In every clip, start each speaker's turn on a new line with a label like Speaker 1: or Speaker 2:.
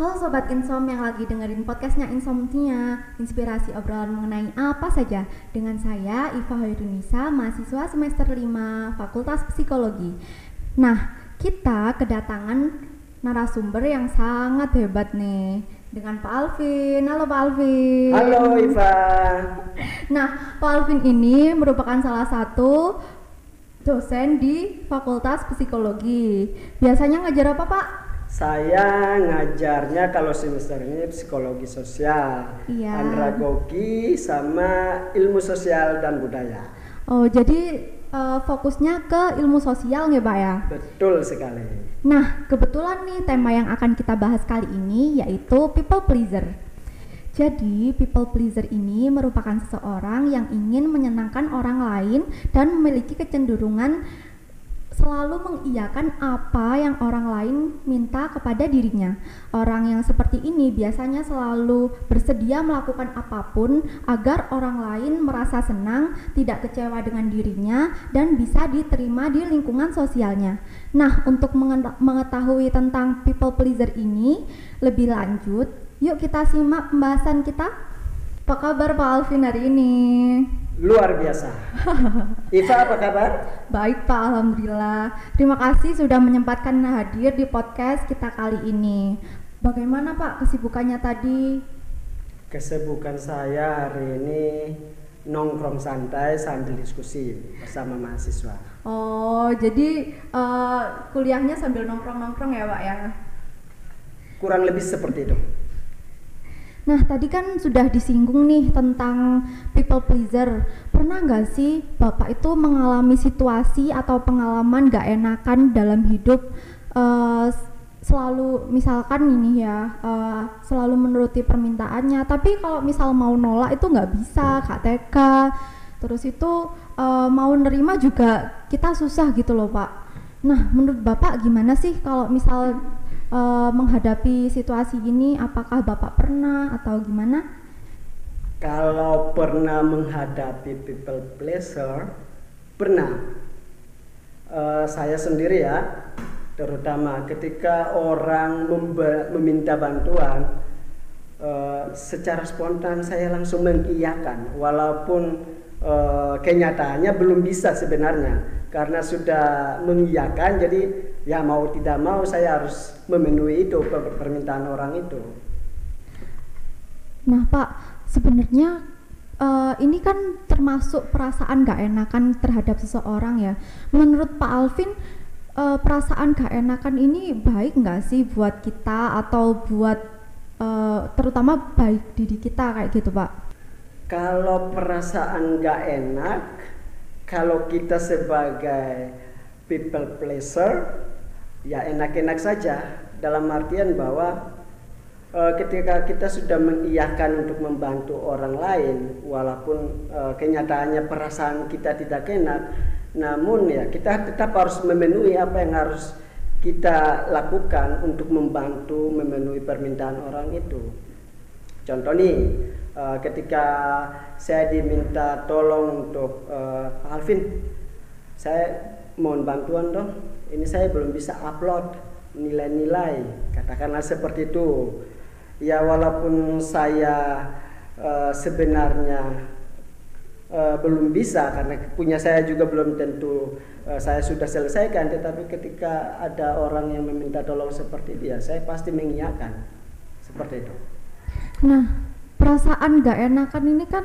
Speaker 1: Halo Sobat Insom yang lagi dengerin podcastnya Insomnia Inspirasi obrolan mengenai apa saja Dengan saya Iva Hoirunisa, mahasiswa semester 5 Fakultas Psikologi Nah, kita kedatangan narasumber yang sangat hebat nih dengan Pak Alvin. Halo Pak Alvin.
Speaker 2: Halo Iva.
Speaker 1: Nah, Pak Alvin ini merupakan salah satu dosen di Fakultas Psikologi. Biasanya ngajar apa, Pak?
Speaker 2: Saya ngajarnya kalau semester ini psikologi sosial,
Speaker 1: Iya.
Speaker 2: andragogi sama ilmu sosial dan budaya.
Speaker 1: Oh, jadi eh, fokusnya ke ilmu sosial nggak, Pak ya?
Speaker 2: Betul sekali.
Speaker 1: Nah, kebetulan nih tema yang akan kita bahas kali ini yaitu people pleaser. Jadi, people pleaser ini merupakan seseorang yang ingin menyenangkan orang lain dan memiliki kecenderungan selalu mengiyakan apa yang orang lain minta kepada dirinya. Orang yang seperti ini biasanya selalu bersedia melakukan apa pun agar orang lain merasa senang, tidak kecewa dengan dirinya, dan bisa diterima di lingkungan sosialnya. Nah, untuk mengetahui tentang people pleaser ini lebih lanjut, yuk kita simak pembahasan kita. Apa kabar Pak Alvin hari ini?
Speaker 2: Luar biasa. Iva apa kabar?
Speaker 1: Baik Pak, Alhamdulillah. Terima kasih sudah menyempatkan hadir di podcast kita kali ini. Bagaimana Pak kesibukannya tadi?
Speaker 2: Kesibukan saya hari ini nongkrong santai sambil diskusi bersama mahasiswa.
Speaker 1: Oh, jadi eh, kuliahnya sambil nongkrong-nongkrong ya Pak ya?
Speaker 2: Kurang lebih seperti itu.
Speaker 1: Nah, tadi kan sudah disinggung nih tentang people pleaser. Pernah nggak sih Bapak itu mengalami situasi atau pengalaman nggak enakan dalam hidup eh, selalu misalkan ini ya eh, selalu menuruti permintaannya, tapi kalau misal mau nolak itu nggak bisa, KTK. Terus itu eh, mau nerima juga kita susah gitu loh Pak. Nah, menurut Bapak gimana sih kalau misal eh, menghadapi situasi ini? Apakah Bapak pernah atau gimana?
Speaker 2: Kalau pernah menghadapi people pleaser, pernah. Eh, saya sendiri ya, terutama ketika orang meminta bantuan, eh, secara spontan saya langsung mengiyakan, walaupun eh, kenyataannya belum bisa sebenarnya, karena sudah mengiyakan, jadi ya mau tidak mau saya harus memenuhi itu per- permintaan orang itu.
Speaker 1: Nah, Pak, sebenarnya eh, ini kan termasuk perasaan gak enakan terhadap seseorang ya. Menurut Pak Alvin, eh, perasaan gak enakan ini baik nggak sih buat kita atau buat eh, terutama baik diri kita kayak gitu, Pak?
Speaker 2: Kalau perasaan nggak enak, kalau kita sebagai people pleaser, ya enak-enak saja. Dalam artian bahwa eh, ketika kita sudah mengiyakan untuk membantu orang lain, walaupun eh, kenyataannya perasaan kita tidak enak, namun ya kita tetap harus memenuhi apa yang harus kita lakukan untuk membantu memenuhi permintaan orang itu. Contoh nih, eh, ketika saya diminta tolong untuk Pak Alvin, saya mohon bantuan dong. Ini saya belum bisa upload nilai-nilai, katakanlah seperti itu. Ya walaupun saya eh, sebenarnya eh, belum bisa karena punya saya juga belum tentu eh, saya sudah selesaikan, tetapi ketika ada orang yang meminta tolong seperti dia, saya pasti mengiyakan seperti itu.
Speaker 1: Nah, perasaan gak enakan ini kan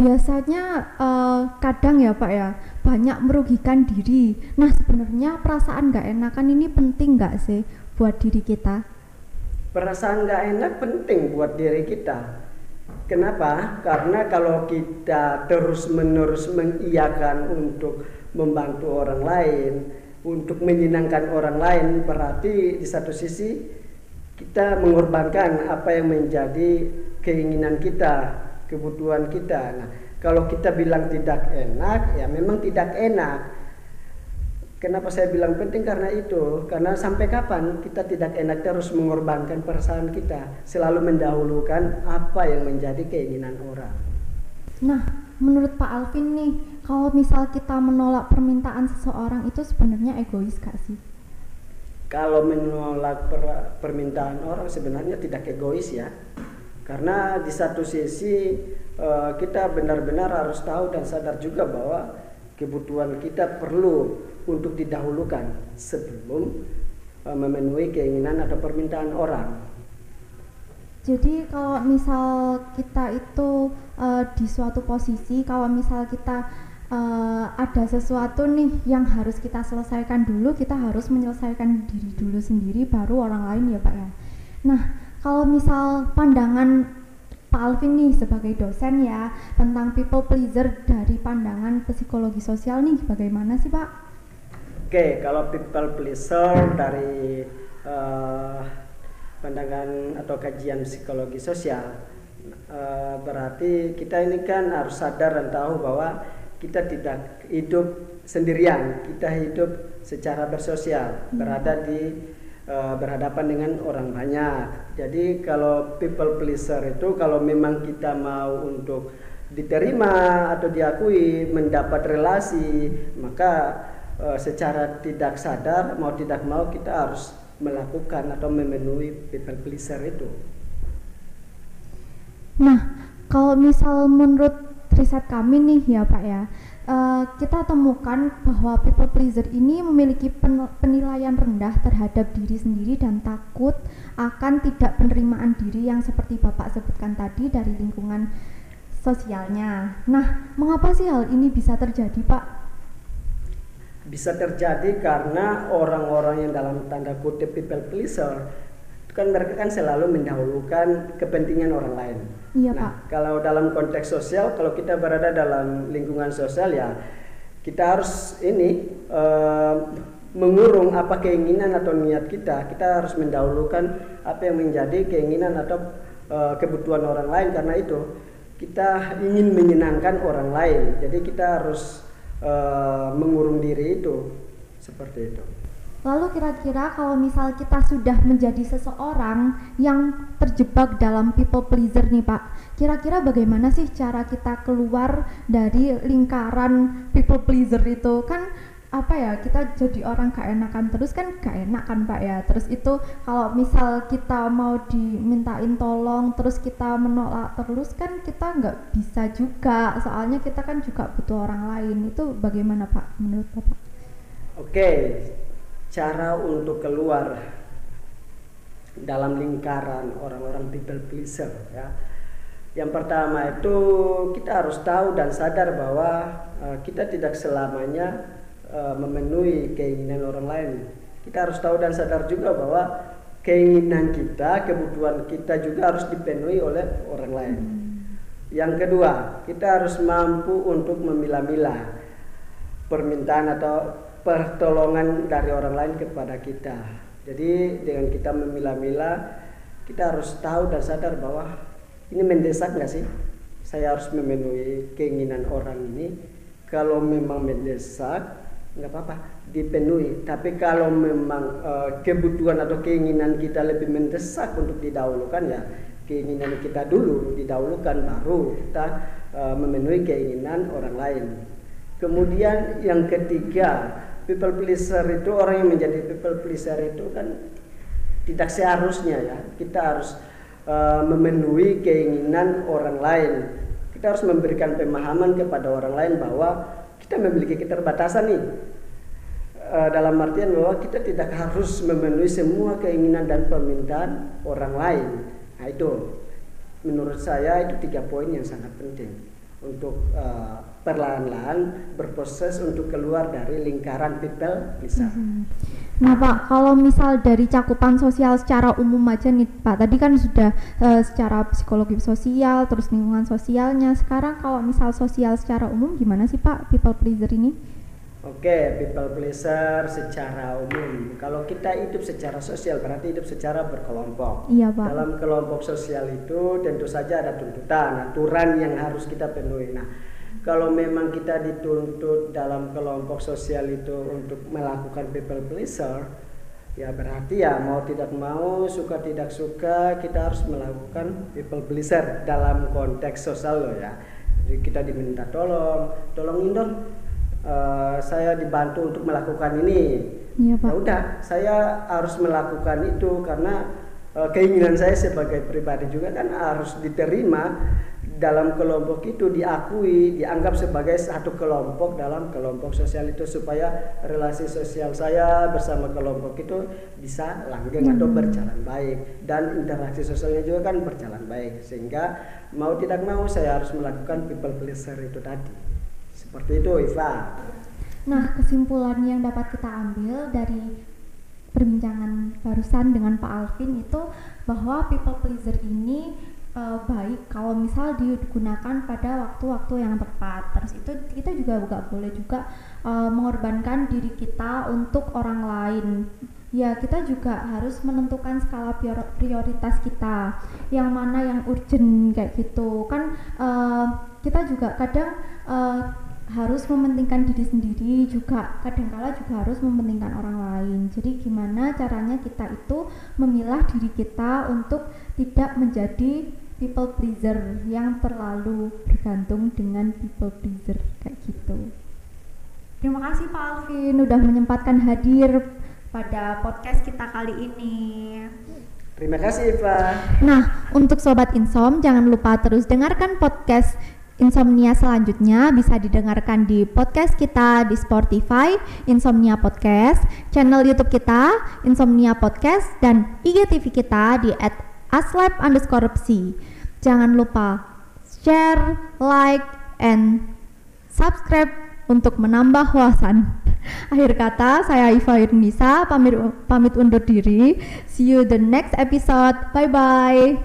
Speaker 1: biasanya eh, kadang ya Pak ya banyak merugikan diri. Nah, sebenarnya perasaan gak enakan ini penting gak sih buat diri kita?
Speaker 2: Perasaan nggak enak penting buat diri kita. Kenapa? Karena kalau kita terus-menerus mengiyakan untuk membantu orang lain, untuk menyenangkan orang lain, berarti di satu sisi kita mengorbankan apa yang menjadi keinginan kita, kebutuhan kita. Nah, kalau kita bilang tidak enak, ya memang tidak enak. Kenapa saya bilang penting karena itu? Karena sampai kapan kita tidak enak terus mengorbankan perasaan kita, selalu mendahulukan apa yang menjadi keinginan orang.
Speaker 1: Nah, menurut Pak Alvin nih, kalau misal kita menolak permintaan seseorang itu sebenarnya egois gak sih?
Speaker 2: kalau menolak per, permintaan orang sebenarnya tidak egois ya karena di satu sisi uh, kita benar-benar harus tahu dan sadar juga bahwa kebutuhan kita perlu untuk didahulukan sebelum uh, memenuhi keinginan atau permintaan orang.
Speaker 1: Jadi kalau misal kita itu uh, di suatu posisi, kalau misal kita uh, ada sesuatu nih yang harus kita selesaikan dulu, kita harus menyelesaikan diri dulu sendiri, baru orang lain ya Pak ya. Nah kalau misal pandangan Pak Alvin nih sebagai dosen ya tentang people pleaser dari pandangan psikologi sosial nih bagaimana sih Pak?
Speaker 2: Oke, kalau people pleaser dari uh, pandangan atau kajian psikologi sosial uh, berarti kita ini kan harus sadar dan tahu bahwa kita tidak hidup sendirian, kita hidup secara bersosial, hmm. berada di uh, berhadapan dengan orang banyak. Jadi kalau people pleaser itu kalau memang kita mau untuk diterima atau diakui, mendapat relasi, maka uh, secara tidak sadar mau tidak mau kita harus melakukan atau memenuhi people pleaser itu.
Speaker 1: Nah, kalau misal menurut riset kami nih ya Pak ya, uh, kita temukan bahwa people pleaser ini memiliki penilaian rendah terhadap diri sendiri dan takut akan tidak penerimaan diri yang seperti Bapak sebutkan tadi dari lingkungan sosialnya. Nah, mengapa sih hal ini bisa terjadi, Pak?
Speaker 2: Bisa terjadi karena orang-orang yang dalam tanda kutip people pleaser kan mereka kan selalu mendahulukan kepentingan orang lain.
Speaker 1: Iya,
Speaker 2: nah, Pak. kalau dalam konteks sosial, kalau kita berada dalam lingkungan sosial ya kita harus ini uh, mengurung apa keinginan atau niat kita. Kita harus mendahulukan apa yang menjadi keinginan atau uh, kebutuhan orang lain karena itu kita ingin menyenangkan orang lain. Jadi kita harus uh, mengurung diri itu seperti itu.
Speaker 1: Lalu kira-kira kalau misal kita sudah menjadi seseorang yang terjebak dalam people pleaser nih Pak, kira-kira bagaimana sih cara kita keluar dari lingkaran people pleaser itu? Kan apa ya kita jadi orang gak enakan terus kan gak enak kan Pak ya. Terus itu kalau misal kita mau dimintain tolong terus kita menolak terus kan kita nggak bisa juga. Soalnya kita kan juga butuh orang lain. Itu bagaimana Pak menurut Bapak?
Speaker 2: Oke, cara untuk keluar dalam lingkaran orang-orang people pleaser ya. Yang pertama itu kita harus tahu dan sadar bahwa uh, kita tidak selamanya uh, memenuhi keinginan orang lain. Kita harus tahu dan sadar juga bahwa keinginan kita, kebutuhan kita juga harus dipenuhi oleh orang lain. Yang kedua, kita harus mampu untuk memilah-milah permintaan atau pertolongan dari orang lain kepada kita. Jadi dengan kita memilah-milah, kita harus tahu dan sadar bahwa ini mendesak nggak sih? Saya harus memenuhi keinginan orang ini. Kalau memang mendesak, nggak apa-apa, dipenuhi. Tapi kalau memang uh, kebutuhan atau keinginan kita lebih mendesak untuk didahulukan ya, keinginan kita dulu didahulukan, baru kita uh, memenuhi keinginan orang lain. Kemudian yang ketiga, people pleaser itu orang yang menjadi people pleaser itu kan tidak seharusnya ya. Kita harus uh, memenuhi keinginan orang lain. Kita harus memberikan pemahaman kepada orang lain bahwa kita memiliki keterbatasan nih. Uh, dalam artian bahwa kita tidak harus memenuhi semua keinginan dan permintaan orang lain. Nah itu. Menurut saya itu tiga poin yang sangat penting untuk uh, perlahan-lahan berproses untuk keluar dari lingkaran people bisa. Hmm.
Speaker 1: Nah Pak, kalau misal dari cakupan sosial secara umum aja nih Pak, tadi kan sudah uh, secara psikologi sosial, terus lingkungan sosialnya. Sekarang kalau misal sosial secara umum gimana sih Pak people pleaser ini?
Speaker 2: Oke, people pleaser secara umum. Kalau kita hidup secara sosial berarti hidup secara berkelompok.
Speaker 1: Iya, Pak.
Speaker 2: Dalam kelompok sosial itu tentu saja ada tuntutan, aturan yang harus kita penuhi. Nah, kalau memang kita dituntut dalam kelompok sosial itu untuk melakukan people pleaser, ya berarti ya mau tidak mau, suka tidak suka kita harus melakukan people pleaser dalam konteks sosial loh ya. Jadi kita diminta tolong, tolongin dong uh, saya dibantu untuk melakukan ini
Speaker 1: Iya, Pak.
Speaker 2: ya udah saya harus melakukan itu karena uh, keinginan saya sebagai pribadi juga kan harus diterima dalam kelompok itu diakui dianggap sebagai satu kelompok dalam kelompok sosial itu supaya relasi sosial saya bersama kelompok itu bisa langgeng atau
Speaker 1: Hmm.
Speaker 2: berjalan baik. Dan interaksi sosialnya juga kan berjalan baik. Sehingga mau tidak mau saya harus melakukan people pleaser itu tadi. Seperti itu Iva.
Speaker 1: Nah, kesimpulan yang dapat kita ambil dari perbincangan barusan dengan Pak Alvin itu bahwa people pleaser ini eh, baik kalau misal digunakan pada waktu-waktu yang tepat. Terus itu kita juga nggak boleh juga eh, mengorbankan diri kita untuk orang lain. Ya, kita juga harus menentukan skala prior- prioritas kita. Yang mana yang urgent kayak gitu. Kan eh, kita juga kadang eh, harus mementingkan diri sendiri juga kadangkala juga harus mementingkan orang lain jadi gimana caranya kita itu memilah diri kita untuk tidak menjadi people pleaser yang terlalu bergantung dengan people pleaser kayak gitu. Terima kasih Pak Alvin udah menyempatkan hadir pada podcast kita kali ini.
Speaker 2: Terima kasih Iva
Speaker 1: Nah, untuk sobat Insom jangan lupa terus dengarkan podcast Insomnia selanjutnya. Bisa didengarkan di podcast kita di Spotify Insomnia Podcast, channel YouTube kita Insomnia Podcast dan IGTV kita di @aslab underscore psi. Jangan lupa share, like, and subscribe untuk menambah wawasan. Akhir kata, saya Iva Yunisa pamit pamit undur diri. See you the next episode. Bye bye.